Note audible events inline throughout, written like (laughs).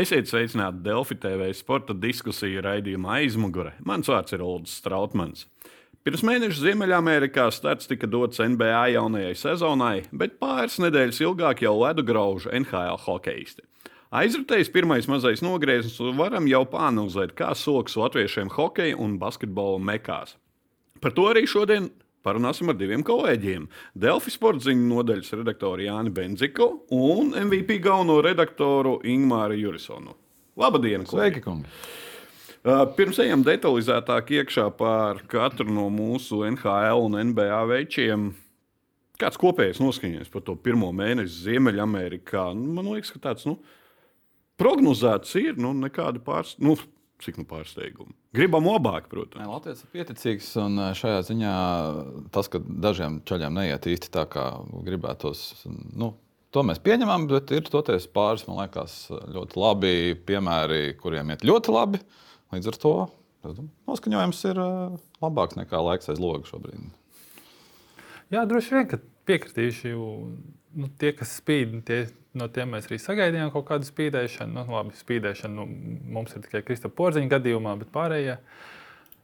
Esiet sveicināti Delfi TV sporta diskusiju raidījuma aizmugure. Mans vārds ir Olds Strautmans. Pirms mēneša Ziemeļamerikā starts tika dots NBA jaunajai sezonai, bet pāris nedēļas ilgāk jau ledu graužu NHL hokeisti. Aizritējis pirmais mazais nogrieznis, un varam jau pāanalizēt, kā soks latviešiem hokeja un basketbola mekās. Par to arī šodien Parunāsim ar diviem kolēģiem. Delfi sporta ziņu nodaļas redaktoru Jāni Benziku un MVP galveno redaktoru Ingūru Jurisonu. Labdien! Sveiki, kungi! Uh, pirms ejam detalizētāk iekšā par katru no mūsu NHL un NBA veičiem. Kāds kopējais noskaņojums par to pirmo mēnesi Ziemeļamerikā? Nu, man liekas, ka tāds nu, prognozēts ir nu, nekāda pārsteiguma. Nu, cik nu pārsteigumu. Gribam labāk, protams. Latvijas ir pieticīgs, un eh, šajā ziņā tas, ka dažiem ceļiem neiet īsti tā, kā gribētos. Nu, To mēs pieņemam, bet ir toties pāris, man liekas, ļoti labi piemēri, kuriem iet ļoti labi. Līdz ar to noskaņojums ir eh, labāks nekā laiks aiz loga šobrīd. Jā, droši vien, ka piekritīšu. Nu, tie, kas spīd, tie, no tiem mēs arī sagaidījām kaut kādu spīdēšanu. Nu, labi, spīdēšana nu, mums ir tikai Krista Porziņa gadījumā, bet pārējie.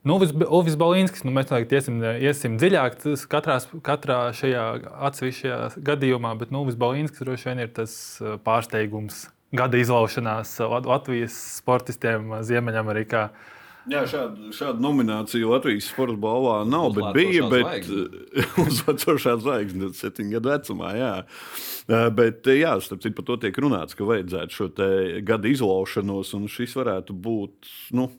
Nu, Uvis Balinskis, nu, mēs noteikti iesim, iesim dziļāk katrā, katrā šajā atsevišķajā gadījumā, bet nu, Uvis Balinskis droši vien ir tas uh, pārsteigums gada izlaušanās Latvijas sportistiem Ziemeļamerikā. Uh, Jā, šādu, šādu nomināciju Latvijas sporta balvā nav, bet bija. Bet, (laughs) uz vecošā zvaigznes, septiņu gadu vecumā. Jā. Bet, jā, starp citu, par to tiek runāts, ka vajadzētu šo gada izlaušanos, un šis varētu būt. Nu,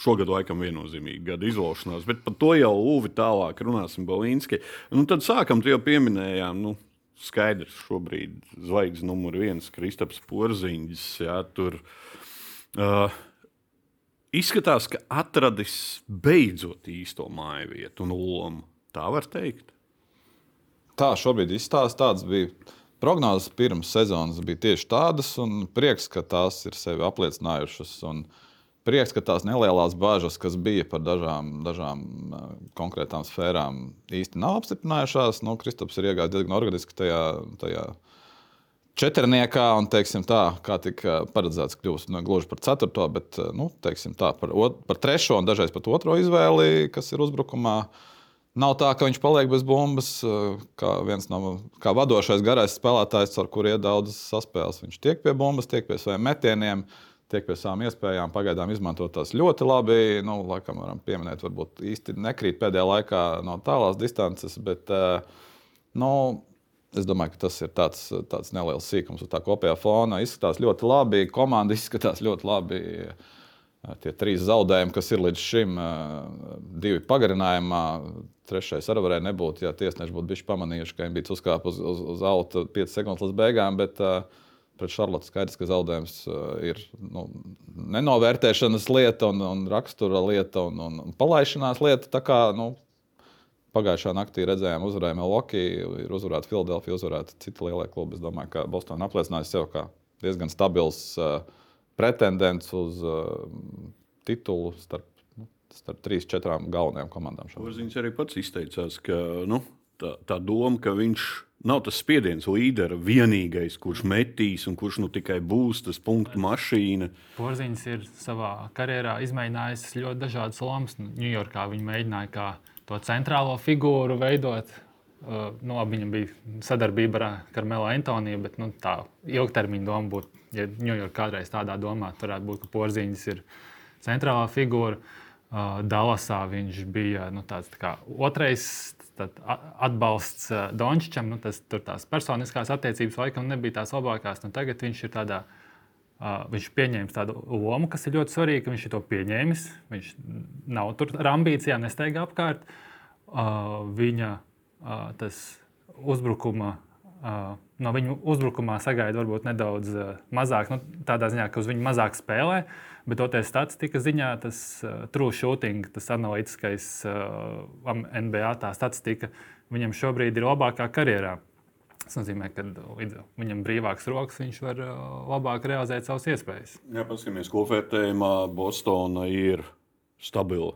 Šogad laikam viennozīmīgi gada izlaušanās, bet par to jau Uvi tālāk runāsim Balīnski. Nu, tad sākam, tu jau pieminējām, nu, skaidrs, šobrīd zvaigznes numur viens Kristaps Porziņš. Tur, uh, izskatās, ka atradis beidzot īsto māju vietu un lomu. Tā var teikt. Tā šobrīd izstāsta. Tāds bija prognozes pirms sezonas, bija tieši tādas, un prieks, ka tās ir sevi apliecinājušas. Prieks, ka tās nelielās bāžas, kas bija par dažām, dažām konkrētām sfērām, īsti nav apstiprinājušās. Nu, Kristaps ir iegājis diezgan organiski tajā, tajā uh, četrniekā, un tā, kā tika paredzēts, kļūst ne gluži par ceturto, bet nu, tā, par, ot, par trešo un dažreiz pat otro izvēli, kas ir uzbrukumā. Nav tā, ka viņš paliek bez bumbas, kā viens no kā vadošais garais spēlētājs, ar kuriem ir daudzas saspēles. Viņš tiek pie bumbas, tiek pie saviem metieniem, tiek pie savām iespējām. Pagaidām izmantot tās ļoti labi. Nu, laikam varam pieminēt, varbūt īsti nekrīt pēdējā laikā no tālās distances, bet nu, Es domāju, ka tas ir tāds, tāds neliels sīkums. Tā kopējā fona izskatās ļoti labi. Komanda izskatās ļoti labi. Tie trīs zaudējumi, kas ir līdz šim, divi pagarinājumā, trešais arī varēja nebūt, ja tiesneši būtu bijuši pamanījuši, ka bija uzkāpuši uz, uz, uz auta 5 sekundes līdz beigām. Bet, Pret Šarlotu skaidrs, ka zaudējums ir nu, nenovērtēšanas lieta, un, un rakstura lieta un, un palaišanās lieta. Tā kā nu, Pagājušā naktī redzējām, uzvarējām Loki, ir uzvarēta Filadelfija, uzvarēta citi lielie klubi. Es domāju, ka Bostonā apliecināja sev kā diezgan stabils uh, pretendents uz uh, titulu starp, nu, starp trīs, četrām galvenajām komandām. Viņš arī pats izteicās, ka nu, tā, tā doma, ka viņš nav tas spiediens līderis, vienīgais, kurš metīs un kurš nu tikai būs tas punktu mašīna. Porziņš ir savā karjerā izmēģinājis ļoti dažādas lomas. Ņujorkā nu, viņa mēģināja kā to centrālo figūru veidot. Uh, nu, viņam bija sadarbība ar Karmelu Antoniju, bet nu, tā ilgtermiņa doma būtu, ja Ņujorkā kādreiz tādā domā, varētu būt, ka Porziņš ir centrālā figūra. Uh, Dallasā viņš bija nu, tāds tā kā otrais atbalsts uh, Dončičam. Nu, tas, tur tās personiskās attiecības laikam nebija tās labākās. Nu, tagad viņš ir tādā Uh, viņš pieņēma tādu lomu, kas ir ļoti svarīga. Viņš ir to pieņēmis. Viņš nav tur ar ambīcijām, nesteigā apkārt. Viņa uh, uzbrukuma, no viņa uzbrukumā sagaida varbūt nedaudz mazāk, nu, tādā ziņā, ka uz viņu mazāk spēlē. Bet toties statistika ziņā, tas uh, true shooting, tas analītiskais uh, NBA tā statistika, viņam šobrīd ir labākā karjerā. Tas nozīmē, ka viņam brīvāks rokas, viņš var uh, labāk realizēt savas iespējas. Jā, paskatīsimies, ko vērtējumā Bostona ir stabila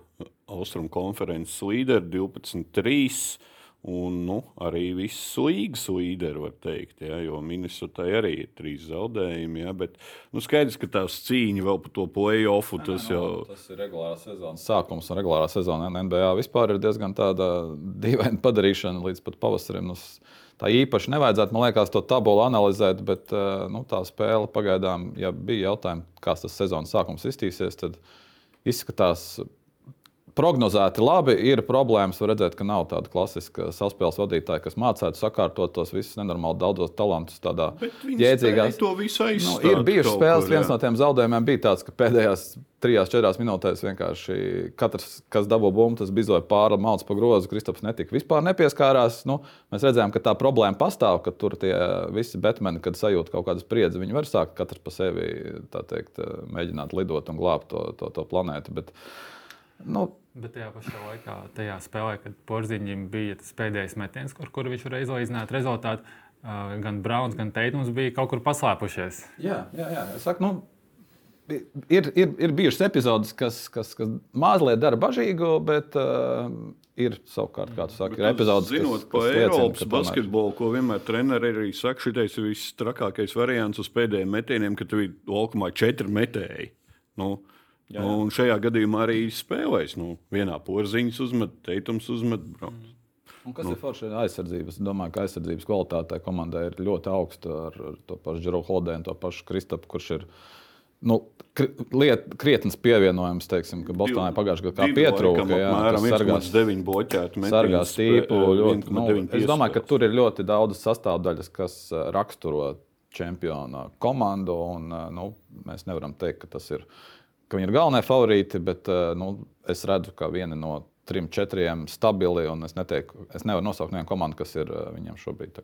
austrumu konferences līderi 12-3. Un nu, arī viss līgas līderi, var teikt, ja, jo Minnesotai arī ir trīs zaudējumi. Ja, bet nu, skaidrs, ka tās cīņa vēl par to play-offu. Tas, jau... tas ir regulārā sezonas sākums, un regulārā sezona NBA vispār ir diezgan (laughs) dīvaina padarīšana līdz pat pavasarim. Nu, tā īpaši nevajadzētu, man liekas, to tabulu analizēt, bet eh, nu, tā spēle pagaidām, ja bija jautājumi, kāds tas sezonas sākums iztīsies, tad izskatās prognozēti labi. Ir problēmas, var redzēt, ka nav tāda klasiska saspēles vadītāja, kas mācītu sakārtot tos visus nenormāli daudzos talantus. Tādā jēdzīgā veidā. Nu, ir bijušas spēles, kur, viens no tiem zaudējumiem bija tāds, ka pēdējās trijās, četrās minūtēs vienkārši katrs, kas dabū bumbu, tas bizoja pāri mauts pa grozu. Kristaps netika vispār nepieskārās. Nu, mēs redzējām, ka tā problēma pastāv, ka tur tie visi betmeni, kad sajūt kaut kādu spriedzi, viņi var sākt katrs pa sevi teikt, mēģināt lidot un glābt to, to, to planētu. Bet, nu, Bet tajā pašā laikā, tajā spēlē, kad Porziņš bija tas pēdējais metiens, ar kuru viņš varēja izlīdzināt rezultātu, gan Browns, gan Teitons bija kaut kur paslēpušies. Jā, jā, jā. Es saku, nu, ir, ir, ir bijušas epizodes, kas, kas, kas mazliet dara bažīgu, bet uh, ir savukārt, kā tu saki, ir epizodes, zinot, kas, kas liecina, Eiropas basketbolu, ko vienmēr treneri arī saka, šitais ir viss trakākais variants uz pēdējiem metieniem, kad tev ir laukumā četri metēji. Nu, Jā, jā. Un šajā gadījumā arī spēlēs. Nu, vienā porziņš uzmet, teikums uzmet. Brauns. Un kas nu. ir forši aizsardzības? Es domāju, ka aizsardzības kvalitāte komandai ir ļoti augsta ar, ar to pašu Džeru Hodēnu, to pašu Kristapu, kurš ir nu, liet, krietnes pievienojums, teiksim, ka Bostonā pagājušajā gadā pietrūka. Jā, apmēram sargās, bloķēti, sargās tīpu. Ļoti, nu, es domāju, ka tur ir ļoti daudz sastāvdaļas, kas raksturo čempionu komandu. Un, nu, mēs nevaram teikt, ka tas ir ka viņi ir galvenie favorīti, bet eh, nu, es redzu, ka viena no trim, četriem stabili. Es, neteiku, es nevaru nosaukt vienu komandu, kas ir eh, viņiem šobrīd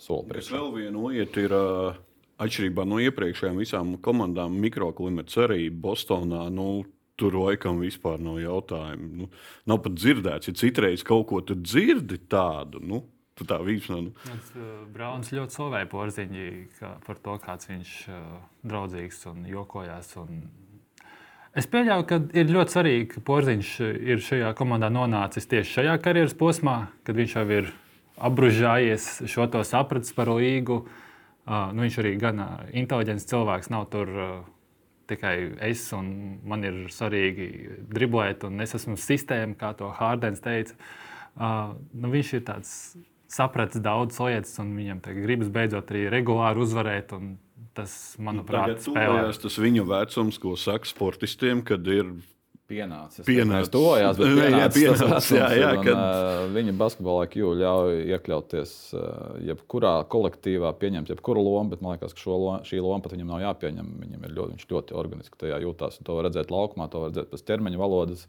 soli priekšā. Vēl viena lieta ir. Uh... Atšķirībā no iepriekšējām visām komandām, mikroklimats arī Bostonā. Nu, tur laikam vispār nav jautājumu. Nu, nav pat dzirdēts, ja citreiz kaut ko tur dzirdi tādu. Nu, tu tā vīpsnā. Nu. Brauns ļoti slavēja porziņu par to, kāds viņš ir draudzīgs un jokojās. Un Es pieļauju, ka ir ļoti svarīgi, ka Porziņš ir šajā komandā nonācis tieši šajā karjeras posmā, kad viņš jau ir apbružājies šo to sapratis par līgu. Uh, nu, viņš arī gan uh, inteliģents cilvēks, nav tur uh, tikai es, un man ir svarīgi driblēt, un es esmu sistēma, kā to Hārdens teica. Uh, nu, viņš ir tāds sapratis daudz lietas, un viņam gribas beidzot arī regulāri uzvarēt. Un, tas, manuprāt, nu, spēlē. Tas viņa vecums, ko saka sportistiem, kad ir pienācis. Pienācis. Tojās, bet (laughs) pienācis jā, pienācis, jā, jā, un, kad... uh, viņa basketbolā Q ļauj iekļauties uh, jebkurā kolektīvā, pieņemt jebkuru lomu, bet man liekas, ka loma, šī loma pat viņam nav jāpieņem. Viņam ir ļoti, viņš ļoti organiski tajā jūtās. To var redzēt laukumā, to var redzēt pēc ķermeņa valodas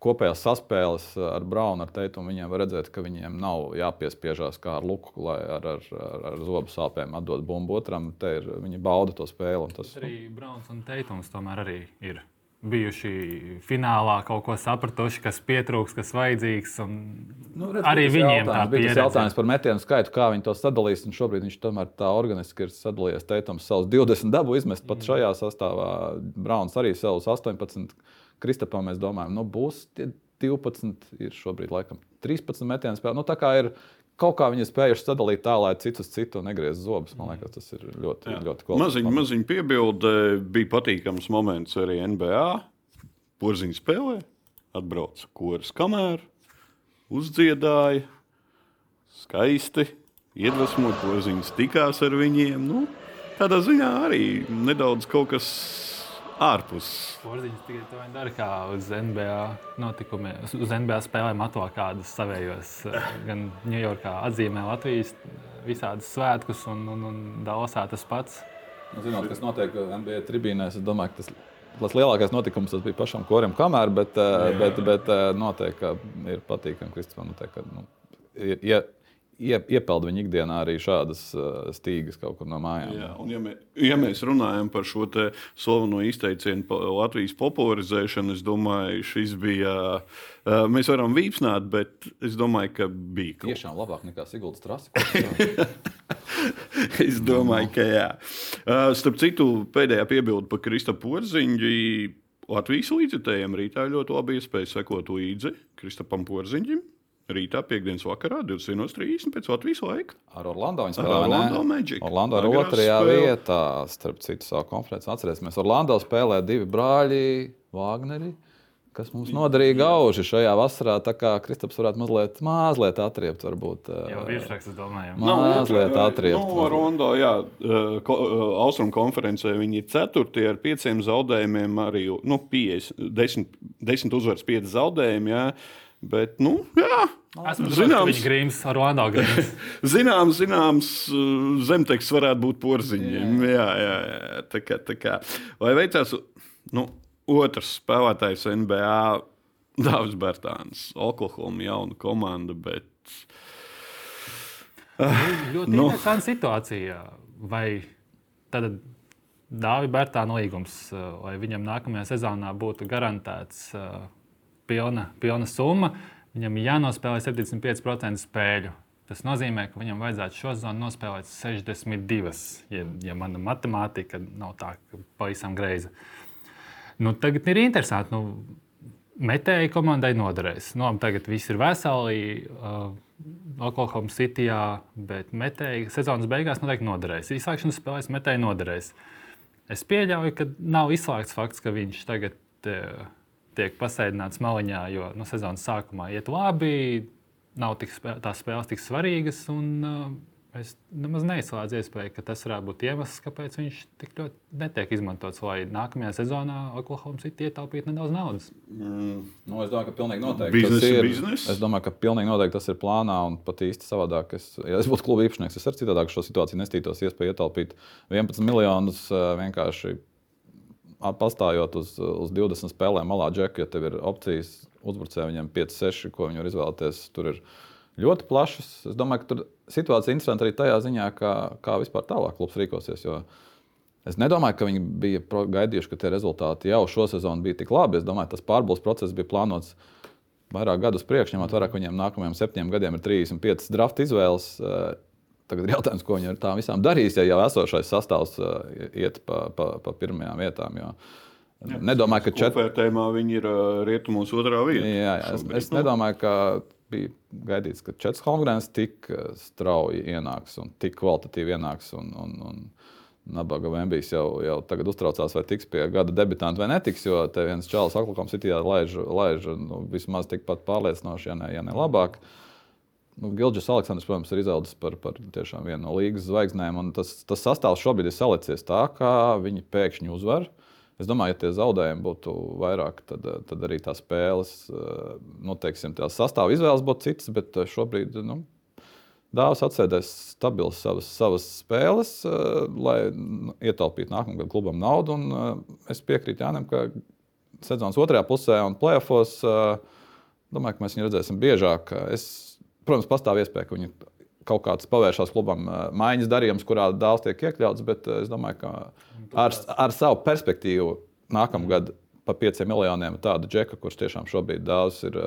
kopējās saspēles ar Braunu, ar Teitumu, viņiem var redzēt, ka viņiem nav jāpiespiežās kā ar luku, lai ar, ar, ar, ar zobu sāpēm atdod bumbu otram. Ir, viņi bauda to spēli. Tas arī Brauns un Teitums tomēr arī ir. Bijuši finālā kaut ko sapratuši, kas pietrūks, kas vajadzīgs. Nu, redz, arī viņiem tā bija. Tas jautājums par metienu skaitu, kā viņi to sadalīs. Šobrīd viņš tomēr tā organiski ir sadalījies. Teitums savus 20 dabu izmest pat mm. šajā sastāvā. Brauns arī savus 18 Kristapam mēs domājam, nu, būs 12, ir šobrīd laikam 13 metienu spēle. Nu, tā kā ir kaut kā viņi spējuši sadalīt tā, lai cits uz citu negrieztu zobus. Man liekas, tas ir ļoti, Jā. ļoti kvalitatīvi. Maziņ, maziņ piebilde, bija patīkams moments arī NBA. Porziņš spēlē, atbrauca koris kamēr, uzdziedāja, skaisti, iedvesmoja, porziņš tikās ar viņiem. Nu, tādā ziņā arī nedaudz kaut kas ārpus. Porziņš tikai to dara kā uz NBA notikumiem, uz NBA spēlēm atvo kādus savējos. Eh, gan Ņujorkā atzīmē Latvijas visādus svētkus, un, un, un Dallasā tas pats. Nu, zinot, kas notiek NBA tribīnēs, es domāju, ka tas tas lielākais notikums tas bija pašam korim, kamēr, bet, eh, jā, jā. bet, bet eh, noteikti ir patīkami Kristofam. Nu, ja, iepeld viņa ikdienā arī šādas uh, stīgas kaut kur no mājām. Jā, un, ja, mē, ja mēs runājam par šo slaveno izteicienu Latvijas popularizēšanu, es domāju, šis bija. Uh, mēs varam vīpsnāt, bet es domāju, ka bija. Kaut... Tiešām labāk nekā Siguldas trasi. (laughs) es domāju, ka jā. Uh, starp citu, pēdējā piebilde par Krista Porziņģi. Latvijas līdzekļiem rītā ļoti labi iespēja sekot līdzi Kristapam Porziņģim rītā, piekdienas vakarā, 21.30 pēc Latvijas laika. Ar Orlando viņa Ar spēlē. Orlando Magic. Orlando ir otrajā spēle. vietā, starp citu, savā konferencē. Atcerēsimies, Orlando spēlē divi brāļi, Wagneri. Kas mums nodarīja gauži šajā vasarā, tā kā Kristaps varētu mazliet, mazliet atriept, varbūt. Eh, virsraksts, es domāju. Ma- Mazliet atriept. Nu, Rondo, jā, eh, ko- eh, Austrum konferencē viņi ir ceturtie ar pieciem zaudējumiem, arī nu, 50, 10, 10 uzvaras, 5 zaudējumi. Jā. Bet, nu, jā, Esmu zināms, viņa grīms ar Orlando grīms. (laughs) zināms, zināms eh, zemteksts varētu būt porziņiem. Jā, jā, jā. Tā kā, tā kā. Vai veicās, nu, otrs spēlētājs NBA, Dārzs Bērtāns, Oklahoma jauna komanda, bet Ļoti Nu. interesanta situācija. Vai tad Dāvija Bērtāna līgums, uh, lai viņam nākamajā sezonā būtu garantēts uh, pilna, pilna summa, viņam ir jānospēlē 75% spēļu. Tas nozīmē, ka viņam vajadzētu šo sezonu nospēlēt 62, ja, ja mana matemātika nav tā pavisam greiza. Nu, tagad ir interesanti. Nu, metēji komandai noderēs. Nu, tagad viss ir veseli. Uh, Oklahoma Cityjā, bet metēji sezonas beigās noteikti noderēs. Izslēgšanas spēlēs metēji noderēs. Es pieļauju, ka nav izslēgts fakts, ka viņš tagad uh, tiek pasēdināts maliņā, jo nu, sezonas sākumā iet labi, nav tik tās spēles tik svarīgas. Un, uh, Es nemaz neizslēdzu iespēju, ka tas varētu būt iemesls, kāpēc viņš tik ļoti netiek izmantots, lai nākamajā sezonā Oklahoma City ietaupītu nedaudz naudas. Nu, es domāju, ka pilnīgi noteikti Bizness tas ir bizness. Es domāju, ka pilnīgi noteikti tas ir plānā un pat īsti savādāk. Es, ja es būtu kluba īpašnieks, es ar citādāk šo situāciju nestītos iespēju ietaupīt 11 miljonus eh, vienkārši ap- pastājot uz, uz 20 spēlēm malā džeku, ja tev ir opcijas uzbrucēji viņam 5, 6, ko viņi var izvēlēties. Tur ir ļoti plašas. Es domāju, ka tur situācija ir interesanta arī tajā ziņā, kā, kā vispār tālāk klubs rīkosies. Es nedomāju, ka viņi bija gaidījuši, ka tie rezultāti jau šo sezonu bija tik labi. Es domāju, tas pārbaudas process bija plānots vairāk gadus priekš, ņemot vērā, ka viņiem nākamajiem septiņiem gadiem ir 35 draft izvēles. Eh, Tagad ir jautājums, ko viņi ar tām visām darīs, ja jau esošais sastāvs eh, iet pa, pa, pa pirmajām vietām. Jo nedomāju, ka. Kopvērtējumā viņi ir uh, rietumos otrā vietā. Jā, jā, es, es nedomāju, ka bija gaidīts, ka Čets Holmgrens tik eh, strauji ienāks un tik kvalitatīvi ienāks. Un, un, un Nabaga Vembijs jau, jau tagad uztraucās, vai tiks pie gada debitantu vai netiks, jo te viens čalis Oklahoma City laiž, laiž nu, vismaz tikpat pārliecinoši, ja ne, ja ne labāk. Nu, Gilģis Aleksandrs, protams, ir izaudzis par, par vienu no līgas zvaigznēm. Tas, tas sastāvs šobrīd ir salicies tā, ka viņi pēkšņi uzvar. Es domāju, ja tie zaudējumi būtu vairāk, tad, tad arī tās spēles, eh, nu, teiksim, tās sastāvā izvēles būtu citas. Bet eh, šobrīd nu, Dāvs atsēdēs stabilas savas, savas spēles, eh, lai nu, ietaupītu nākamā gada klubam naudu. Un, es piekrītu Jānam, ka sezonas otrajā pusē un plēsofos domāju, ka mēs viņu redzēsim biežāk. Es, protams, pastāv iespēja, ka viņi kaut kāds pavēršās klubam maiņas darījums, kurā dāvs tiek iekļauts, bet es domāju, ka ar, ar savu perspektīvu nākamgad pa pieciem miljoniem tādu džeku, kurš tiešām šobrīd dāvs ir,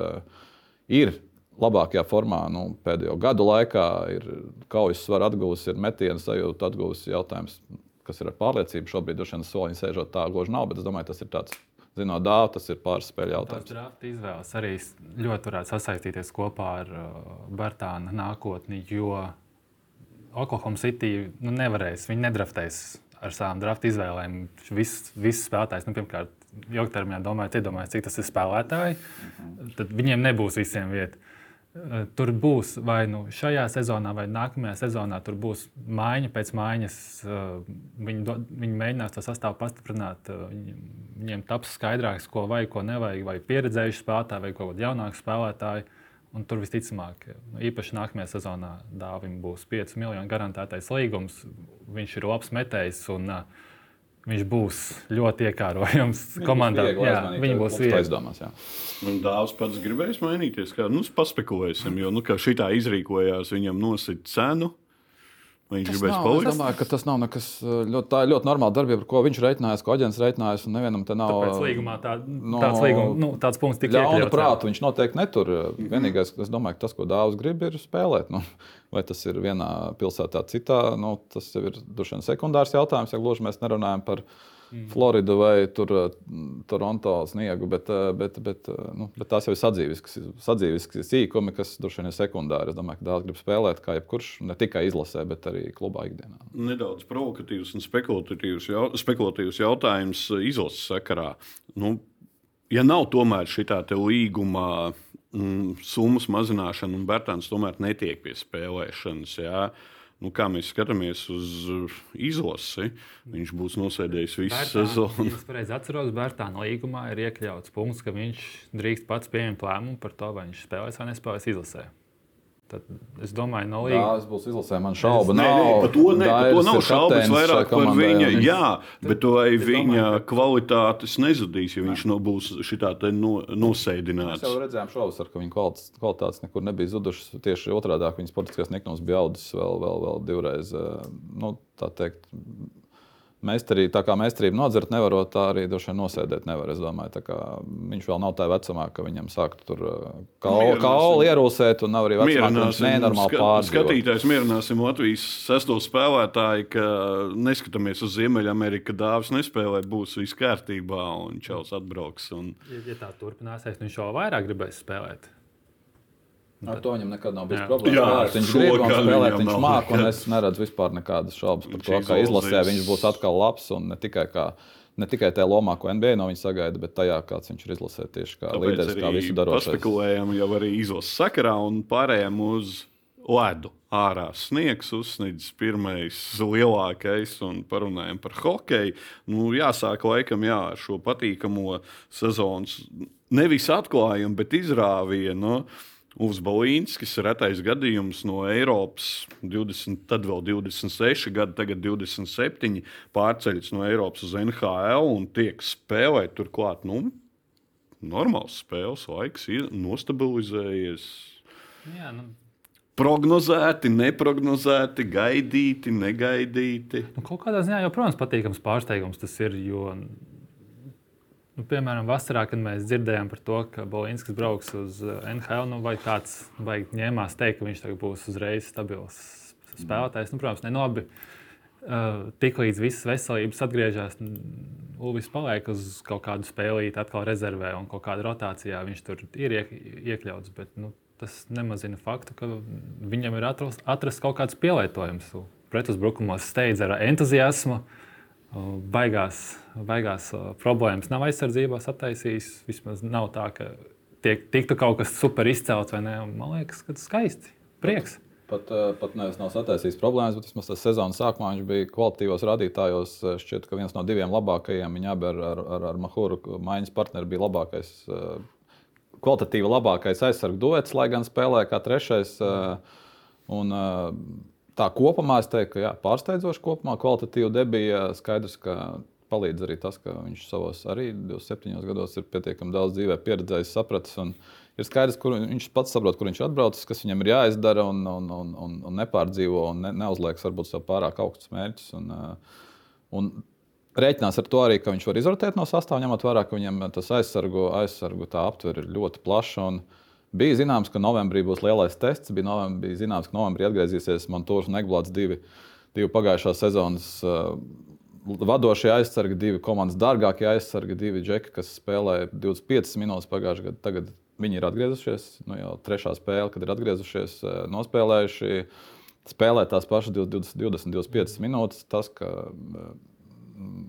ir labākajā formā. Nu, pēdējo gadu laikā ir kaujas svaru atguvusi, ir metienu sajūta atguvusi jautājums, kas ir ar pārliecību. Šobrīd droši vien soliņa sēžot tā gluži nav, bet es domāju, tas ir tāds. Zinot, dāvā, tas ir pāris spēļu Tās jautājums. drafta izvēles arī ļoti varētu sasaistīties kopā ar uh, Bartāna nākotni, jo Oklahoma City nu, nevarēs, viņi nedraftēs ar savām drafta izvēlēm. Viss vis spēlētājs, nu, pirmkārt, ilgtermiņā domājot, iedomājieties, cik tas ir spēlētāji, tad viņiem nebūs visiem vieta. Tur būs vai nu šajā sezonā, vai nākamajā sezonā, tur būs maiņa pēc maiņas. Viņi, do, viņi mēģinās to sastāvu pastiprināt. viņiem taps skaidrāks, ko vajag, ko nevajag, vai pieredzējuši spēlētāji, vai kaut kādi jaunāki spēlētāji. Un tur visticamāk, nu, īpaši nākamajā sezonā dāvim būs 5 miljonu garantētais līgums. Viņš ir labs metējs un uh, viņš būs ļoti iekārojams komandā. Jā, viņi būs viegli. aizdomās. dāvs pats gribēs mainīties. Kā, nu, paspekulēsim, jo nu, kā šitā izrīkojās, viņam nosit cenu. Viņš Tas gribēs nav, es palikt? domāju, ka tas nav nekas ļoti, tā ļoti normāla darbība, ar ko viņš reiķinājās, ko aģents reiķinājās. un Nevienam te nav Tāpēc līgumā tā, no- tāds, līguma, nu, tāds punkts tika ļauna iekļauts. jā. prāta. Viņš noteikti netur. Vienīgais, kas domāju, ka tas, ko Dārzs grib, ir spēlēt. Nu, (laughs) vai tas ir vienā pilsētā, citā, nu, tas ir droši vien sekundārs jautājums. Ja gluži mēs nerunājam par mm. Floridu vai tur, Toronto sniegu, bet, bet, bet, nu, bet tās jau ir sadzīviskas, sīkumi, kas droši vien ir sekundāri. Es domāju, ka daudz grib spēlēt, kā jebkurš, ne tikai izlasē, bet arī klubā ikdienā. Nedaudz provokatīvs un spekulatīvs, jau, spekulatīvs jautājums izlases sakarā. Nu, ja nav tomēr šī līguma mm, summas mazināšana, un Bērtāns tomēr netiek pie spēlēšanas. Jā. Nu, kā mēs skatāmies uz izlasi, viņš būs nosēdējis visu Bērtāna, sezonu. Es pareizi atceros, Bērtāna līgumā ir iekļauts punkts, ka viņš drīkst pats pieņemt lēmumu par to, vai viņš spēlēs vai nespēlēs izlasē. Tad es domāju, no līnijas. Tas būs izlasē, man šauba. Es, nav, nē, nē, par to, ne, par to nav šaubas vairāk par viņa. Jā, bet vai viņa domāju, kvalitātes nezudīs, ja viņš no būs šitā te no, nosēdināts. Mēs jau redzējām šovasar, ka viņa kvalitātes nekur nebija zudušas. Tieši otrādi viņas sportiskās neknos bija audzis vēl, vēl, vēl divreiz. Eh, nu, tā teikt, Meistarī, tā kā meistarība nodzert nevarot, tā arī droši vien nosēdēt nevar. Es domāju, ka viņš vēl nav tā vecumā, ka viņam sāktu tur uh, kaulu ka ierūsēt, un nav arī vecumā, nenormāli pārdzīvot. Skatītājs mierināsim Latvijas sesto spēlētāju, ka neskatāmies uz Ziemeļameriku, ka dāvis nespēlē, būs viss kārtībā, un Čels atbrauks. Un... Ja, ja tā turpināsies, viņš vēl vairāk gribēs spēlēt. Ar to viņam nekad nav bijis problēma. Jā, spēlēt. viņš grib spēlēt, viņš māca, un es neredzu vispār nekādas šaubas par to, ka izlasē viņš būs atkal labs un ne tikai kā. Ne tikai tajā lomā, ko NBA no viņa sagaida, bet tajā, kāds viņš ir izlasījis tieši kā Tāpēc līderis, kā visu darot. Spekulējam jau arī izlases sakarā un pārējām uz ledu. Ārā sniegs, uzsnīdis pirmais lielākais, un parunājam par hokeju. Nu, jāsāk laikam jā, ar šo patīkamo sezonas nevis atklājumu, bet izrāvienu. No, Uvs Balīnskis, retais gadījums no Eiropas, 20, tad vēl 26 gadi, tagad 27, pārceļas no Eiropas uz NHL un tiek spēlēt turklāt. Nu, normāls spēles laiks ir nostabilizējies. Jā, nu. Prognozēti, neprognozēti, gaidīti, negaidīti. Nu, kaut kādā ziņā jau, protams, patīkams pārsteigums tas ir. Jo Nu, piemēram, vasarā, kad mēs dzirdējām par to, ka Bolinskis brauks uz eh, NHL, nu, vai kāds ņēmās teikt, ka viņš būs uzreiz stabils spēlētājs. Nu, protams, ne labi. Uh, Tiklīdz visas veselības atgriežas, Uvis paliek uz kaut kādu spēlīti, atkal rezervē un kaut kādā rotācijā viņš tur ir iek, iekļauts. Bet nu, tas nemazina faktu, ka viņam ir atrast, atrast kaut kāds pielietojums. Pretuzbrukumos steidz ar entuziasmu. Uh, baigās, baigās problēmas nav aizsardzībās attaisījis. Vismaz nav tā, ka tiek, tiktu kaut kas super izcelts vai ne. Man liekas, ka tas skaisti. Prieks. Pat, pat nevis nav sataisījis problēmas, bet vismaz tas sezonas sākumā viņš bija kvalitatīvos rādītājos. Šķiet, ka viens no diviem labākajiem viņa abi ar, ar, ar, ar Mahuru maiņas partneri bija labākais, kvalitatīvi labākais aizsargu duets, lai gan spēlēja kā trešais. Un, tā kopumā es teiktu, ka jā, pārsteidzoši kopumā kvalitatīvi debija. Skaidrs, ka palīdz arī tas, ka viņš savos arī 27 gados ir pietiekami daudz dzīvē pieredzējis, sapratis. Ir skaidrs, kur viņš pats saprot, kur viņš atbraucis, kas viņam ir jāizdara un, un, un, un, un nepārdzīvo un ne, neuzliekas varbūt sev pārāk augstus mērķus. Un, un rēķinās ar to arī, ka viņš var izrotēt no sastāvā, ņemot vērā, ka viņam tas aizsargu, aizsargu tā aptver ir ļoti plaša. Un, Bija zināms, ka novembrī būs lielais tests. Bija, novembrī, bija zināms, ka novembrī atgriezīsies Montūrs un Eglāts divi, divi pagājušās sezonas uh, vadošie aizsargi, divi komandas dārgākie aizsargi, divi džeki, kas spēlēja 25 minūtes pagājušajā gadā. Tagad viņi ir atgriezušies. Nu, jau trešā spēle, kad ir atgriezušies, nospēlējuši. Spēlē tās pašas 20, 20 25 minūtes. Tas, ka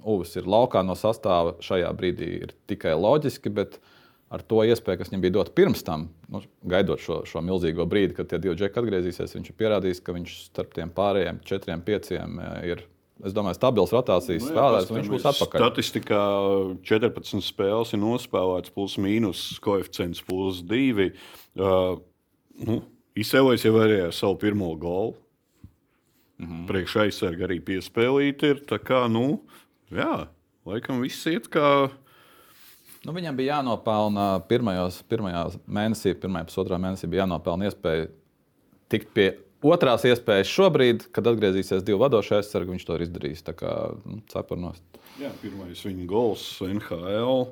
Uvis ir laukā no sastāva šajā brīdī, ir tikai loģiski. Bet, ar to iespēju, kas viņam bija dota pirms tam, nu, gaidot šo, šo milzīgo brīdi, kad tie divi džeki atgriezīsies, viņš ir pierādījis, ka viņš starp tiem pārējiem četriem, pieciem eh, ir. Es domāju, stabils rotācijas nu, spēlētājs. Viņš būs atpakaļ. Statistikā 14 spēles ir nospēlētas, plus mīnus koeficients plus 2. Uh, nu, Izsēlējis jau arī ar savu pirmo golu. Mm -hmm. Priekšā aizsarga arī piespēlīt ir. Tā kā, nu, jā, laikam viss iet kā Nu, viņam bija jānopelna pirmajos, pirmajā mēnesī, pirmajā pusotrā mēnesī, bija jānopelna iespēja tikt pie otrās iespējas šobrīd, kad atgriezīsies divi vadošie aizsargi. Viņš to ir izdarījis. Tā kā nu, cepurnos. Jā, pirmais viņa gols NHL.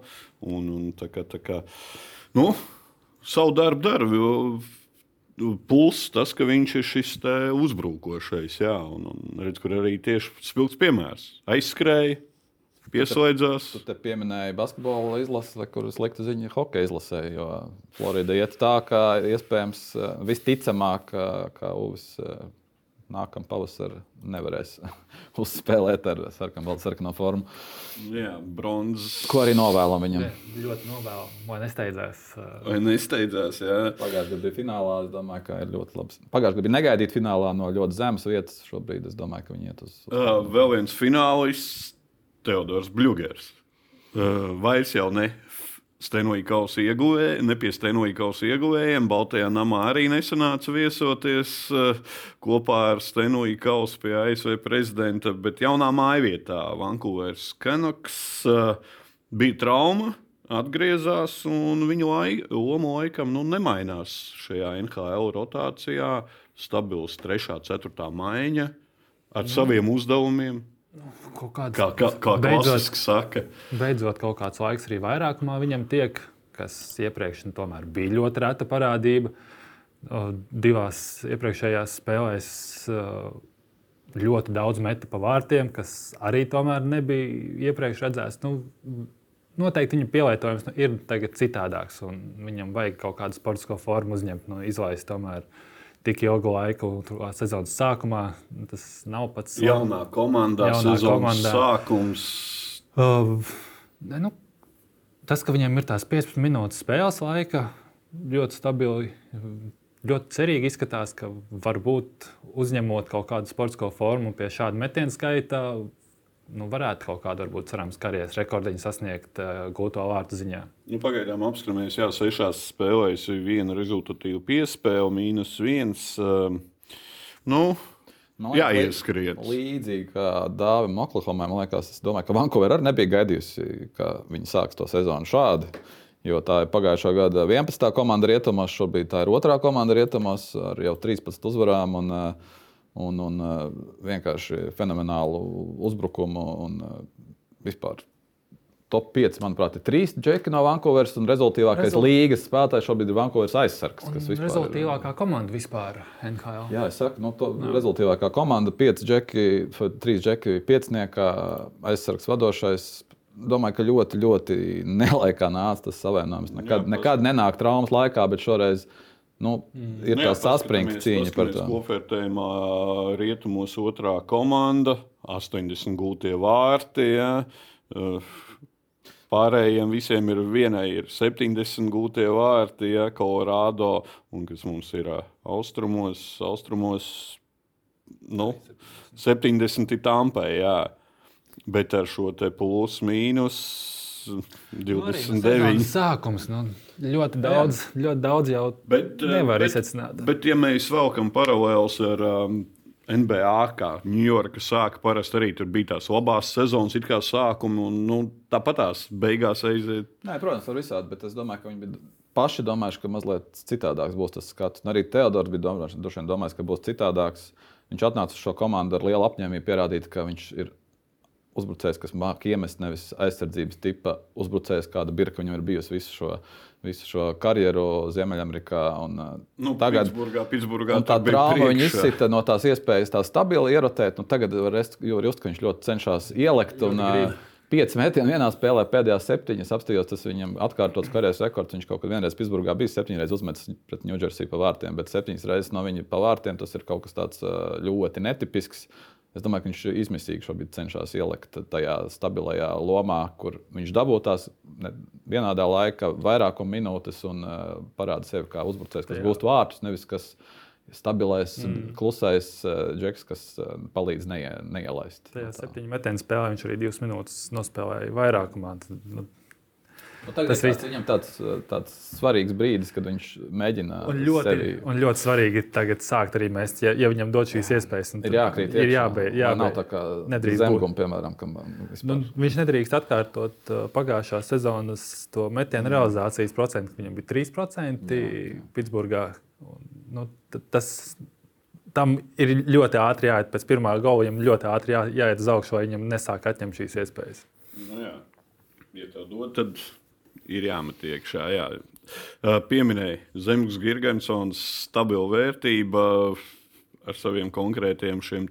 Un, un tā kā, tā kā, nu, savu darbu dara. Puls tas, ka viņš ir šis uzbrukošais, jā, un, un redz, kur arī tieši spilgts piemērs. Aizskrēja, pieslēdzās. Tu te pieminēji basketbola izlasi, kur slikta ziņa ir hokeja izlasē. Jo Florida iet tā, ka iespējams visticamāk, ka Uvis nākamā pavasarī nevarēs (laughs) uzspēlēt ar sarkanu, sarkanu formu. Jā, bronzas. Ko arī novēlam viņam? Jā, ļoti novēlam, lai nesteidzās. Vai nesteidzās, jā. Pagājušajā gadā bija finālā. Es domāju, ka ir ļoti labs. Pagājušajā gadā bija negaidīt finālā no ļoti zemes vietas. Šobrīd es domāju, ka viņi iet uz. uz... Uh, vēl viens finālists, Teodors Bļūgers. Uh, vairs jau ne Stenoja kausa ieguvēja, ne pie Stenoja kausa ieguvējiem. Baltajā namā arī nesanāca viesoties uh, kopā ar Stenoja kausu pie ASV prezidenta, bet jaunā mājvietā Vankūveras Kenoks uh, bija trauma. Atgriezās, un laika, loma laikam nu, nemainās šajā NHL rotācijā. Stabils 3. un 4. maiņa ar mm. saviem uzdevumiem. Kāds, kā kā, kā klasiski saka. Beidzot, kaut kāds laiks arī vairākumā viņam tiek, kas iepriekš nu, bija ļoti reta parādība. Divās iepriekšējās spēlēs ļoti daudz meta pa vārtiem, kas arī tomēr nebija iepriekš redzēts. Nu, noteikti viņa pielietojums nu, ir citādāks, un viņam vajag kaut kādu sportisko formu uzņemt, nu, izlaist tomēr. Uh, tik ilgu laiku sezonas sākumā. Tas nav pats jaunā komandā, jaunā komandā. sākums. Uh, nu, tas, ka viņiem ir tās 15 minūtes spēles laika, ļoti stabili. Ļoti cerīgi izskatās, ka varbūt uzņemot kaut kādu sportisko formu pie šāda metiena skaita, nu, varētu kaut kādu, varbūt, cerams, karjeras rekordiņu sasniegt uh, gūto vārtu ziņā. Nu, pagaidām apskaramies, jā, sešās spēlēs viena rezultatīva piespēle, mīnus viens. Uh, nu, Man jā, ieskriet. Līdzīgi kā Dāvim Oklahomai, man liekas, es domāju, ka Vankūverā arī nebija gaidījusi, ka viņi sāks to sezonu šādi. Jo tā ir pagājušā gada 11. komanda rietumos, šobrīd tā ir otrā komanda rietumos ar jau 13 uzvarām. Un, uh, un, un uh, vienkārši fenomenālu uzbrukumu. Un, uh, vispār top 5, manuprāt, ir trīs džeki no Vankūveras. Un rezultātīvākais Rezult... līgas spēlētājs šobrīd ir Vankūveras aizsargs. Tas ir rezultātīvākā komanda vispār NHL. Jā, es saku, nu, to rezultātīvākā komanda, 5 džeki, 3 džeki, 5 aizsargs vadošais. Domāju, ka ļoti, ļoti (laughs) nelaikā nāca tas savienojums. Nekad, Jā, nekad nenāk traumas laikā, bet šoreiz Nu, mm. ir tā saspringta cīņa par to. Kopvērtējumā rietumos otrā komanda, 80 gūtie vārti. Ja. Pārējiem visiem ir vienai ir 70 gūtie vārti, ja Colorado, un kas mums ir austrumos, austrumos nu, 70 tampai. Jā. Bet ar šo plus mīnus 29. Nu, sākums. Nu, ļoti daudz, Jā. ļoti daudz jau bet, eh, nevar bet, izsvecināt. Bet, ja mēs velkam paralēlus ar um, NBA, kā Ņujorka sāka, parasti arī tur bija tās labās sezonas, it kā sākuma, un nu, tāpat tās beigās aiziet. Nē, protams, var visādi, bet es domāju, ka viņi bija paši domājuši, ka mazliet citādāks būs tas skats. Un arī Teodors bija domājis, domājis, ka būs citādāks. Viņš atnāca uz šo komandu ar lielu apņēmību pierādīt, ka viņš ir uzbrucējs, kas māca iemest nevis aizsardzības tipa uzbrucējs, kāda birka viņam ir bijusi visu šo, visu šo karjeru Ziemeļamerikā. Un, uh, nu, tagad Pitsburgā, Pitsburgā tā trauma viņa izsita no tās iespējas tā stabili ierotēt. Nu, tagad var just, ka viņš ļoti cenšas ielikt. Un, uh, Pieci metieni vienā spēlē, pēdējās septiņas apstājos, tas viņam atkārtots karjeras rekords. Viņš kaut kad vienreiz Pitsburgā bija septiņas reizes uzmetis pret Ņūdžersiju pa vārtiem, bet septiņas reizes no viņa pa vārtiem tas ir kaut kas tāds uh, ļoti netipisks. Es domāju, ka viņš izmisīgi šobrīd cenšas ielikt tajā stabilajā lomā, kur viņš dabūtās vienādā laikā, vairākuma minūtes un uh, parāda sevi kā uzbrucējs, kas gūst vārtus, nevis kas stabilais, mm. klusais uh, džeks, kas uh, palīdz neie, neielaist. Tajā septiņu metienu spēlē viņš arī divas minūtes nospēlēja vairākumā. Tad, nu, Nu, tas ir tāds, viņam tāds, tāds svarīgs brīdis, kad viņš mēģina. Un ļoti, sevi... un ļoti svarīgi tagad sākt arī mēs, ja, ja viņam dod šīs iespējas. Ir jākrīt, ir jābeidz. Jā, nav tā kā zemguma, piemēram. Kam, nu, viņš nedrīkst atkārtot uh, pagājušā sezonas to metienu mm. realizācijas procentu. Viņam bija 3% Pitsburgā. Nu, tas, tam ir ļoti ātri jāiet pēc pirmā gola. Viņam ļoti ātri jā, jāiet uz augšu, lai viņam nesāk atņemt šīs iespējas. Nu, jā. Ja tev dod, tad ir jāmet iekšā. Jā. Pieminēja Zemgus Gigantsons, stabila vērtība. ar saviem konkrētiem šiem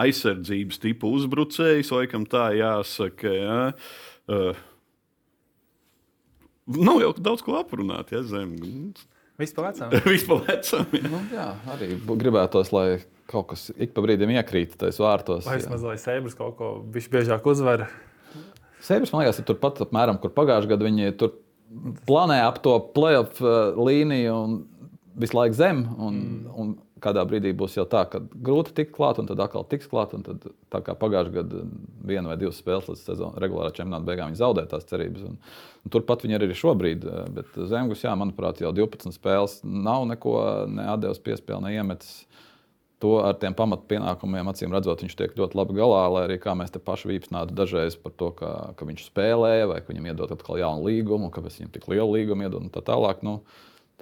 aizsardzības tipu uzbrucējiem, laikam tā jāsaka. Ja. Uh, Nav jau daudz ko aprunāt, ja zem. Vispār vecam. Nu, jā, arī gribētos, lai kaut kas ik pa brīdim iekrīt tajos vārtos. Vai vismaz lai Sēbras kaut ko biežāk uzvar. Sēbras, man liekas, ir turpat apmēram, kur pagājušajā gadā viņi tur planē ap to playoff uh, līniju un visu laiku zem. Un, mm. un kādā brīdī būs jau tā, ka grūti tikt klāt, un tad atkal tiks klāt. Tad, tā kā pagājušajā gadā viena vai divas spēles līdz sezonas regulārā čempionāta beigām viņi zaudēja tās cerības. Un, un turpat viņi arī šobrīd. Uh, bet Zemgus, jā, manuprāt, jau 12 spēles nav neko neatdevis piespēli, neiemetis to ar tiem pamatpienākumiem, acīm redzot, viņš tiek ļoti labi galā. Lai arī kā mēs te paši vīpsnātu dažreiz par to, ka, ka viņš spēlē, vai ka viņam iedod atkal jaunu līgumu, kāpēc viņam tik lielu līgumu iedod un tā tālāk. Nu,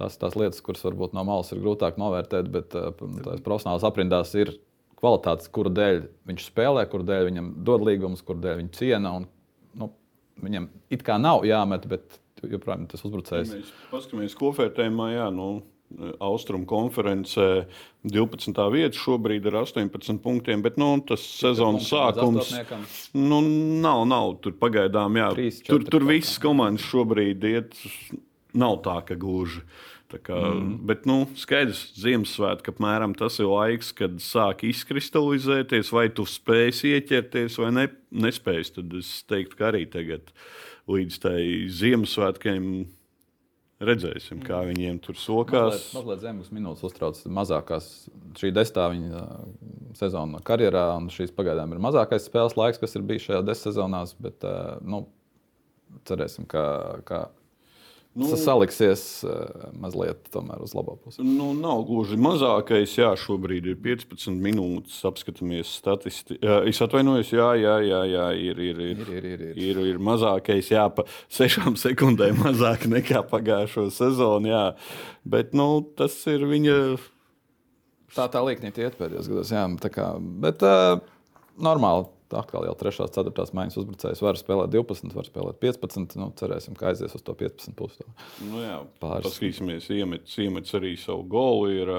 tās, tās lietas, kuras varbūt no malas ir grūtāk novērtēt, bet uh, tās profesionālās aprindās ir kvalitātes, kura dēļ viņš spēlē, kura dēļ viņam dod līgumus, kura dēļ viņš ciena. Un, nu, viņam it kā nav jāmet, bet joprojām tas uzbrucējs. Mēs paskatāmies, ko vērtējumā, jā, nu, Austrum konferencē 12. vieta šobrīd ir 18 punktiem, bet nu, tas sezonas sākums nu, nav, nav tur pagaidām. Jā, 3, 4, tur tur visas komandas šobrīd iet, nav tā, ka gluži. Tā kā, mm. Bet, nu, skaidrs, Ziemassvētku apmēram tas ir laiks, kad sāk izkristalizēties, vai tu spēsi ieķerties vai ne, nespēsi. Tad es teiktu, ka arī tagad līdz tai Ziemassvētkiem Redzēsim, kā mm. viņiem tur sokās. Mazliet, mazliet zemes minūtes uztrauc mazākās. Šī desmitā viņa sezona karjerā, un šīs pagaidām ir mazākais spēles laiks, kas ir bijis šajā desmit sezonās. Bet, nu, cerēsim, ka, ka Nu, saliksies uh, mazliet uz labo pusi. Nu, nav gluži mazākais. Jā, šobrīd ir 15 minūtes. Apskatāmies statistiku. Es atvainojos, jā, jā, jā, jā ir, ir, ir, ir, ir, ir, ir. ir, ir mazākais. Jā, pa sešām sekundēm mazāk nekā pagājušo sezonu. Jā. Bet nu, tas ir viņa. Tā tā lieknīt iet pēdējos gados. Jā, kā, bet uh, normāli atkal jau 3. un 4. maiņas uzbrucējs var spēlēt 12, var spēlēt 15. Nu, cerēsim, ka aizies uz to 15 pusi. Nu, jā, paskatīsimies, iemets, iemets arī savu golu. Ir,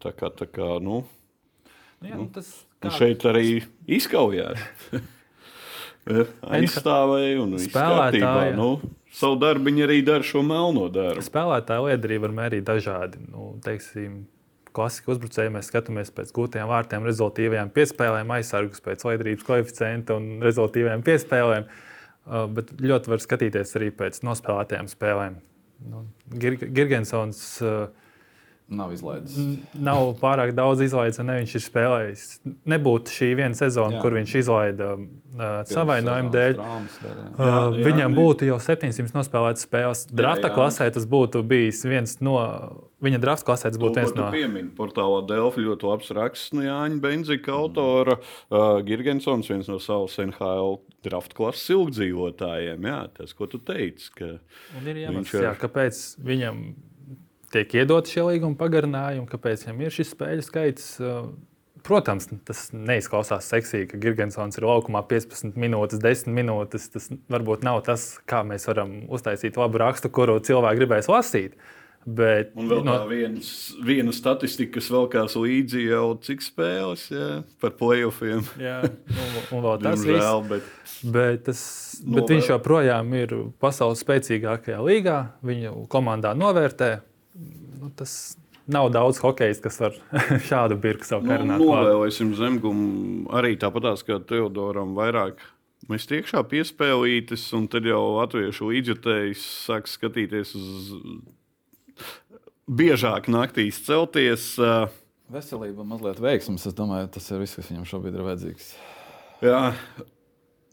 tā kā, tā kā, nu, nu, jā, nu, tas, kā... šeit arī izkaujās. (laughs) Aizstāvēja un spēlētāji. Nu, savu darbu viņi arī dara šo melno darbu. Spēlētāju liederību var mērīt dažādi. Nu, teiksim, klasika uzbrucēji mēs skatāmies pēc gūtiem vārtiem, rezultātīviem piespēlēm, aizsargus pēc laidrības koeficienta un rezultātīviem piespēlēm. Uh, bet ļoti var skatīties arī pēc nospēlētajām spēlēm. Nu, Girgensons uh, Nav izlaidis. Nav pārāk daudz izlaidis, un ne viņš ir spēlējis. Nebūtu šī viena sezona, jā. kur viņš izlaida uh, savainojumu dēļ. Traumas, jā, jā. Uh, jā, viņam jā, būtu jau 700 nospēlētas spēles. Drafta jā, jā. klasē tas būtu bijis viens no. Viņa drafta klasē tas būtu viens no. Pieminu, portālā Delfi ļoti labs raksts no Jāņa Benzika autora. Uh, Girgensons, viens no savas NHL drafta klases ilgdzīvotājiem. Jā, tas, ko tu teici. Ka ir jāmats, jā, kāpēc viņam tiek iedot šie līguma pagarinājumi, kāpēc viņam ir šis spēļu skaits. Uh, protams, tas neizklausās seksīgi, ka Gigantsons ir laukumā 15 minūtes, 10 minūtes. Tas varbūt nav tas, kā mēs varam uztaisīt labu rakstu, kuru cilvēki gribēs lasīt. Bet, un vēl no, viens, viena statistika, kas vēl kāds līdzi jau cik spēles jā, par playoffiem. (laughs) Jā, un, un vēl tas ir. Bet, bet, tas, bet viņš joprojām ir pasaules spēcīgākajā līgā. Viņu komandā novērtē nu, tas nav daudz hokeja, kas var (laughs) šādu birku savu nu, novēlēsim zemgumu arī tāpatās kā Teodoram vairāk. Mēs tiekšā piespēlītas, un tad jau latviešu līdzjutējs sāk skatīties uz biežāk naktīs celties. Veselība mazliet veiksmes. Es domāju, tas ir viss, kas viņam šobrīd ir vajadzīgs. Jā,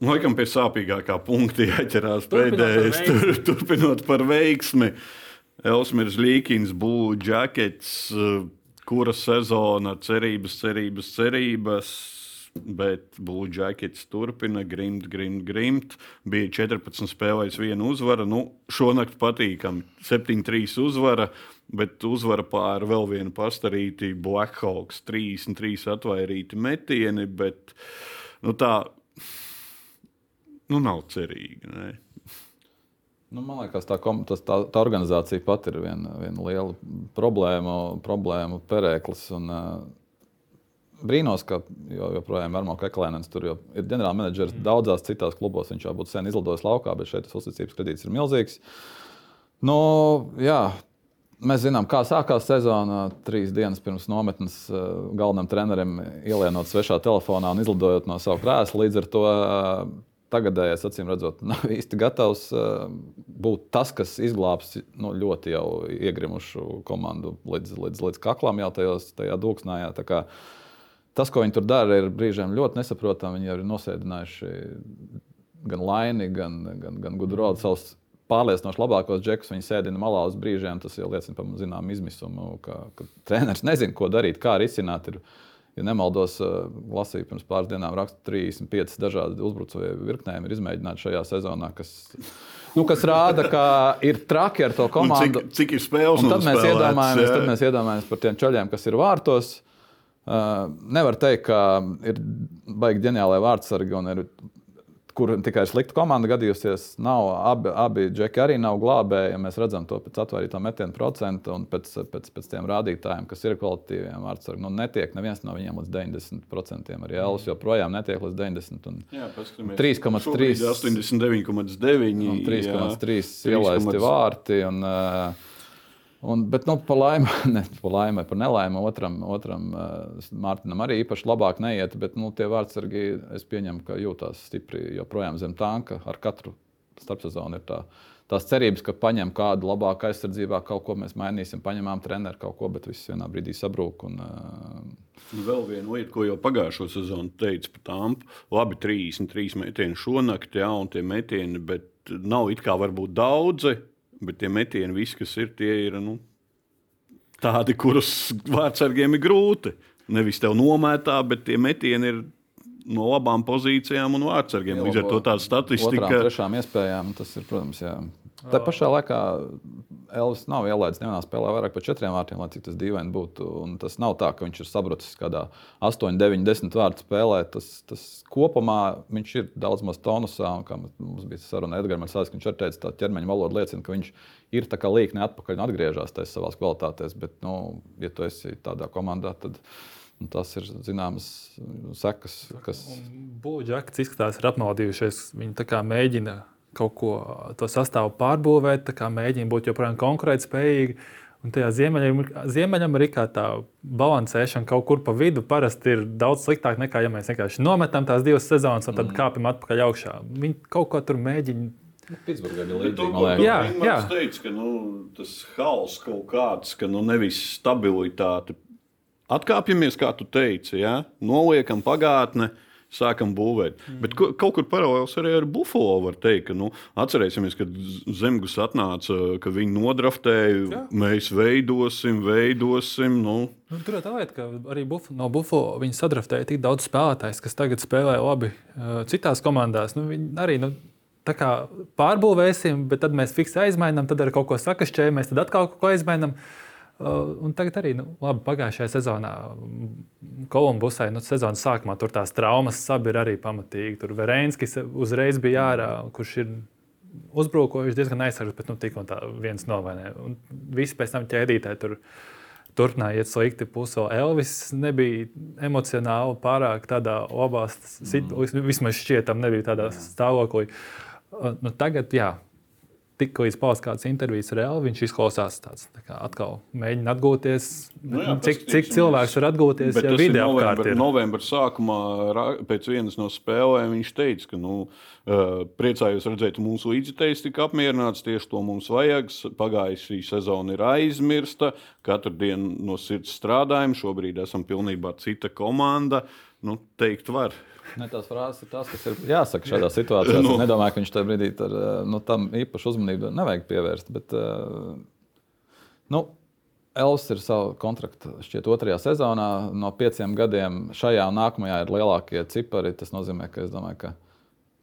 laikam pie sāpīgākā punkta jāķerās pēdējais, tur, turpinot par veiksmi. Elsmīrs Līkins, Jackets, eh, kura sezona cerības, cerības, cerības. Bet Blue Jackets turpina grimt, grimt, grimt. Bija 14 spēlēs, viena uzvara. Nu, šonakt patīkami. 7-3 uzvara, bet uzvara pār vēl vienu pastarīti. Blackhawks 33 atvairīti metieni. Bet nu, tā nu, nav cerīgi. Ne? Nu, man liekas, tā, tas, tā, tā organizācija pat ir viena, viena liela problēma, problēma perēklis. Un, uh, brīnos, ka jo, joprojām ir Marko Eklēns. Tur ir ģenerālmenedžers mm. daudzās citās klubos. Viņš jau būtu sen izlidojis laukā, bet šeit tas uzticības kredīts ir milzīgs. Nu, jā, Mēs zinām, kā sākās sezona. Trīs dienas pirms nometnes eh, galvenam trenerim ielienot svešā telefonā un izlidojot no sava krēsla. Līdz ar to eh, tagadējais, acīm redzot, (laughs) nav īsti gatavs eh, būt tas, kas izglābs nu, ļoti jau iegrimušu komandu līdz, līdz, līdz kaklam, jau tajos, tajā dūksnājā. Tas, ko viņi tur dara, ir brīžiem ļoti nesaprotami. Viņi jau ir nosēdinājuši gan Laini, gan, gan, gan Gudrodu savus pārliecinoši labākos džekus viņi sēdina malā uz brīžiem. Tas jau liecina par zināmu izmisumu, ka, ka treneris nezina, ko darīt, kā risināt. Ir, ja nemaldos, eh, lasīju pirms pāris dienām, raksta 35 dažādi uzbrucēji virknēm ir izmēģināti šajā sezonā, kas, nu, kas rāda, ka ir traki ar to komandu. Un cik, cik ir spēles? Tad, mēs iedomājamies, tad mēs iedomājamies par tiem čaļiem, kas ir vārtos. Uh, nevar teikt, ka ir baigi ģeniālai vārdsargi un ir kur tikai slikta komanda gadījusies. Nav, abi, abi džeki arī nav glābēji. Ja mēs redzam to pēc atvērtā metiena procenta un pēc, pēc, pēc tiem rādītājiem, kas ir kvalitīviem vārdsargiem. Nu, netiek neviens no viņiem līdz 90%. Arī Elvis joprojām netiek līdz 90%. 3,3. 89,9. 3,3 ielaisti vārti. Un, uh, Un, bet, nu, pa laimi, (laughs) ne pa laimi, par nelaimi otram, otram uh, Mārtiņam arī īpaši labāk neiet. Bet nu, tie vārdsargi, es pieņemu, ka jūtas stipri joprojām zem tanka. Ar katru starpsezonu ir tā, tās cerības, ka paņem kādu labāku aizsardzībā, kaut ko mēs mainīsim, paņemam treneru kaut ko, bet viss vienā brīdī sabrūk. Un, uh, Vēl viena lieta, ko jau pagājušo sezonu teica par tām, labi, 33 metieni šonakt, jā, un tie metieni, bet nav it kā varbūt daudzi Bet tie metieni, visi, kas ir, tie ir nu, tādi, kurus vārdsargiem ir grūti. Nevis tev nomētā, bet tie metieni ir no labām pozīcijām un vārdsargiem. Līdz ar to tāda statistika. Otrām, trešām iespējām tas ir, protams, jā. Tā pašā laikā Elvis nav ielaidis nevienā spēlē vairāk par četriem vārtiem, lai cik tas dīvaini būtu. Un tas nav tā, ka viņš ir sabrucis kādā 8, 9, 10 vārtu spēlē. Tas, tas kopumā viņš ir daudz maz tonusā. Un, kā mums bija saruna Edgars, man liekas, viņš arī teica, tā ķermeņa valoda liecina, ka viņš ir tā kā līkni atpakaļ un atgriežas tajā savās kvalitātēs. Bet, nu, ja tu esi tādā komandā, tad. Un tas ir zināmas sekas, kas. Būvģakts izskatās, ir apmaldījušies. Viņi mēģina kaut ko to sastāvu pārbūvēt, mēģina būt joprojām konkurētspējīgi. Un tajā Ziemeļamerikā tā balansēšana kaut kur pa vidu parasti ir daudz sliktāka nekā, ja mēs vienkārši nometam tās divas sezonas un tad mm. kāpjam atpakaļ augšā. Viņi kaut ko tur mēģina. Pitsburgā ir līdzīga. Jā, jā. Teicu, ka nu, tas haoss kaut kāds, ka nu, nevis stabilitāte. Atkāpjamies, kā tu teici, ja? noliekam pagātni. Sākam būvēt. Mm. Bet kaut kur paralēls arī ar Buffalo var teikt, ka nu, atcerēsimies, kad Zemgus atnāca, ka viņi nodraftēja, Jā. mēs veidosim, veidosim. Nu. Nu, tur ir tā lieta, ka arī Buff no Buffalo viņi sadraftēja tik daudz spēlētājus, kas tagad spēlē labi uh, citās komandās. Nu, arī nu, tā kā pārbūvēsim, bet tad mēs fiksē aizmainām, tad ar kaut ko sakašķējam, mēs tad atkal kaut ko aizmainām. Uh, un tagad arī nu, labi, pagājušajā sezonā Kolumbusai nu, sezonas sākumā tur tās traumas sabi ir arī pamatīgi. Tur Verēnskis uzreiz bija ārā, kurš ir uzbrukojuši diezgan aizsargs, bet nu, tik un tā viens novainē. Un visi pēc tam ķēdītāji tur turpināja iet slikti. Puso Elvis nebija emocionāli pārāk tādā labā, mm. vismaz šķietam, nebija tādā stāvoklī. Uh, nu, tagad, jā, tikko izpaust kādas intervijas Elvu, viņš izklausās tāds tā kā atkal mēģina atgūties. Nu jā, cik, cik cilvēks var atgūties, ja video apkārt ir? Novembra sākumā pēc vienas no spēlēm viņš teica, ka nu, priecājos redzēt, mūsu līdzitējs tika apmierināts, tieši to mums vajag. Pagājušā sezona ir aizmirsta, katru dienu no sirds strādājam, šobrīd esam pilnībā cita komanda. Nu, teikt var. Ne, tās frāzes ir tās, kas ir jāsaka šādā situācijā. nu. Es nedomāju, ka viņš tajā brīdī ar, nu, tam īpašu uzmanību nevajag pievērst. Bet, nu, Elvis ir savu kontraktu šķiet otrajā sezonā. No pieciem gadiem šajā un nākamajā ir lielākie cipari. Tas nozīmē, ka es domāju, ka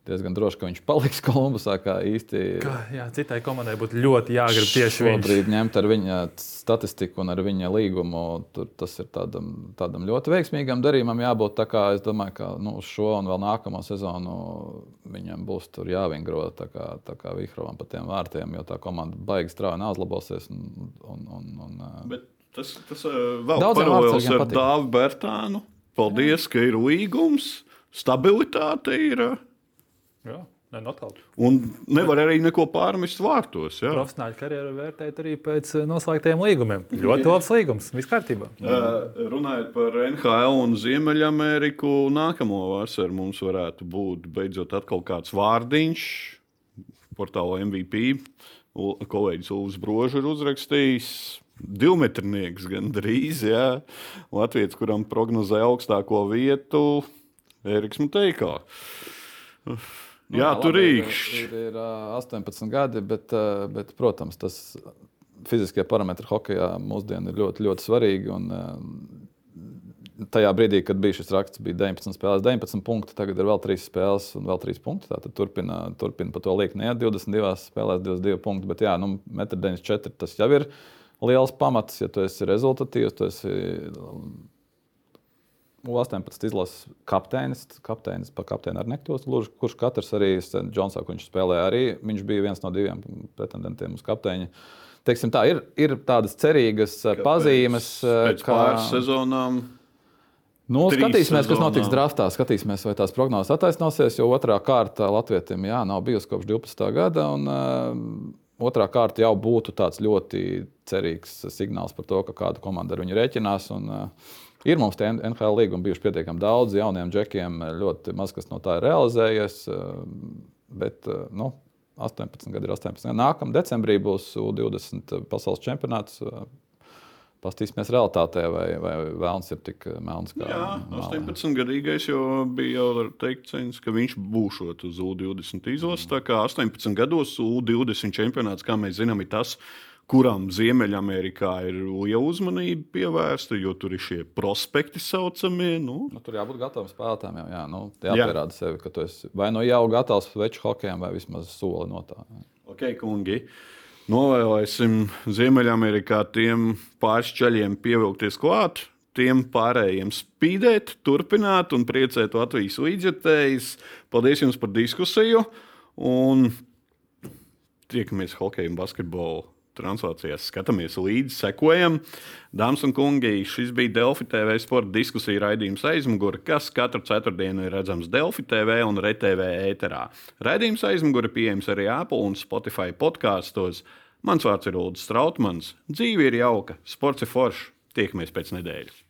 diezgan droši, ka viņš paliks (laughs) Kolumbusā. Īsti... Kā, jā, citai komandai būtu ļoti jāgrib tieši viņš. Šobrīd ņemt ar viņa statistiku un ar viņa līgumu. Tur, tas ir tādam, tādam ļoti veiksmīgam darījumam jābūt. Kā, es domāju, ka nu, uz šo un vēl nākamo sezonu viņam būs jāvingro tā kā, tā kā Vihrovam pa tiem vārtiem, jo tā komanda baigi strauji neuzlabosies. Un, un, un, un, Bet tas, tas vēl paralēls ar Dāvu Bertānu paldies, ka ir līgums, stabilitāte ir. Jā. Ne, noteikti. Un nevar arī neko pārmest vārtos. Jā. Profesionāļu karjeru vērtēt arī pēc eh, noslēgtiem līgumiem. Ļoti labs līgums, viss kārtībā. Uh, runājot par NHL un Ziemeļameriku, nākamo vasaru mums varētu būt beidzot atkal kāds vārdiņš. Portāla MVP kolēģis Ulus Brožs ir uzrakstījis. Divmetrnieks gandrīz, jā. Latvijas, kuram prognozē augstāko vietu, Eriks Muteikā. Nu, jā, jā, tur rīkš. Ir, ir, ir 18 gadi, bet, bet, protams, tas fiziskie parametri hokeja mūsdienās ir ļoti, ļoti svarīgi. Un, tajā brīdī, kad bija šis raksts, bija 19 spēlēs, 19 punkti. Tagad ir vēl 3 spēles un vēl 3 punkti. Tad turpina, turpina pa to liekt. Nē, 22 spēlēs, 22 punkti. Bet, jā, nu, 1,94 m tas jau ir liels pamats. Ja tu esi rezultatīvs, tu esi U-18 izlases kapteinis, kapteinis pa kapteini ar nektos, gluži, kurš katrs arī Džonsā, kurš spēlēja arī, viņš bija viens no diviem pretendentiem uz kapteiņa. Teiksim tā, ir, ir tādas cerīgas Kāpēc? pazīmes, pēc ka pāris sezonām. Nu, skatīsimies, kas notiks draftā. Skatīsimies, vai tās prognozes attaisnosies. Jo otrā kārta Latvijam jā, nav bijusi kopš 12. gada. Un, uh, otrā kārta jau būtu tāds ļoti cerīgs signāls par to, ka kāda komanda ar viņu rēķinās. Un, uh, Ir mums tie NHL līgumi bijuši pietiekami daudz, jauniem džekiem ļoti maz kas no tā ir realizējies. Eh, bet eh, nu, 18 gadi ir 18. Nākamā decembrī būs U20 pasaules čempionāts. Eh, Pastīsimies realitātē, vai, vai vēlams ir tik melns. Jā, 18 gadīgais jau bija jau teikt, ka viņš būšot uz U20 izlases. Tā kā 18 gados U20 čempionāts, kā mēs zinām, ir tas, kuram Ziemeļamerikā ir liela uzmanība pievērsta, jo tur ir šie prospekti saucamie. Nu. Nu, tur jābūt gatavam spēlētājiem. Jau, jā, nu, jāpierāda jā. sevi, ka tu esi vai nu jau gatavs veču hokejam, vai vismaz soli no tā. Jā. Ok, kungi. Novēlēsim Ziemeļamerikā tiem pāris ceļiem pievilkties klāt, tiem pārējiem spīdēt, turpināt un priecēt Latvijas līdzjutējus. Paldies jums par diskusiju un tiekamies hokeja un basketbolu translācijās skatāmies līdzi, sekojam. Dāmas un kungi, šis bija Delfi TV sporta diskusija raidījums aizmugure, kas katru ceturtdienu ir redzams Delfi TV un RTV ēterā. Raidījums aizmugure pieejams arī Apple un Spotify podkāstos. Mans vārds ir Ulrichs Strautmans. Dzīve ir jauka, sports ir foršs. Tiekamies pēc nedēļas!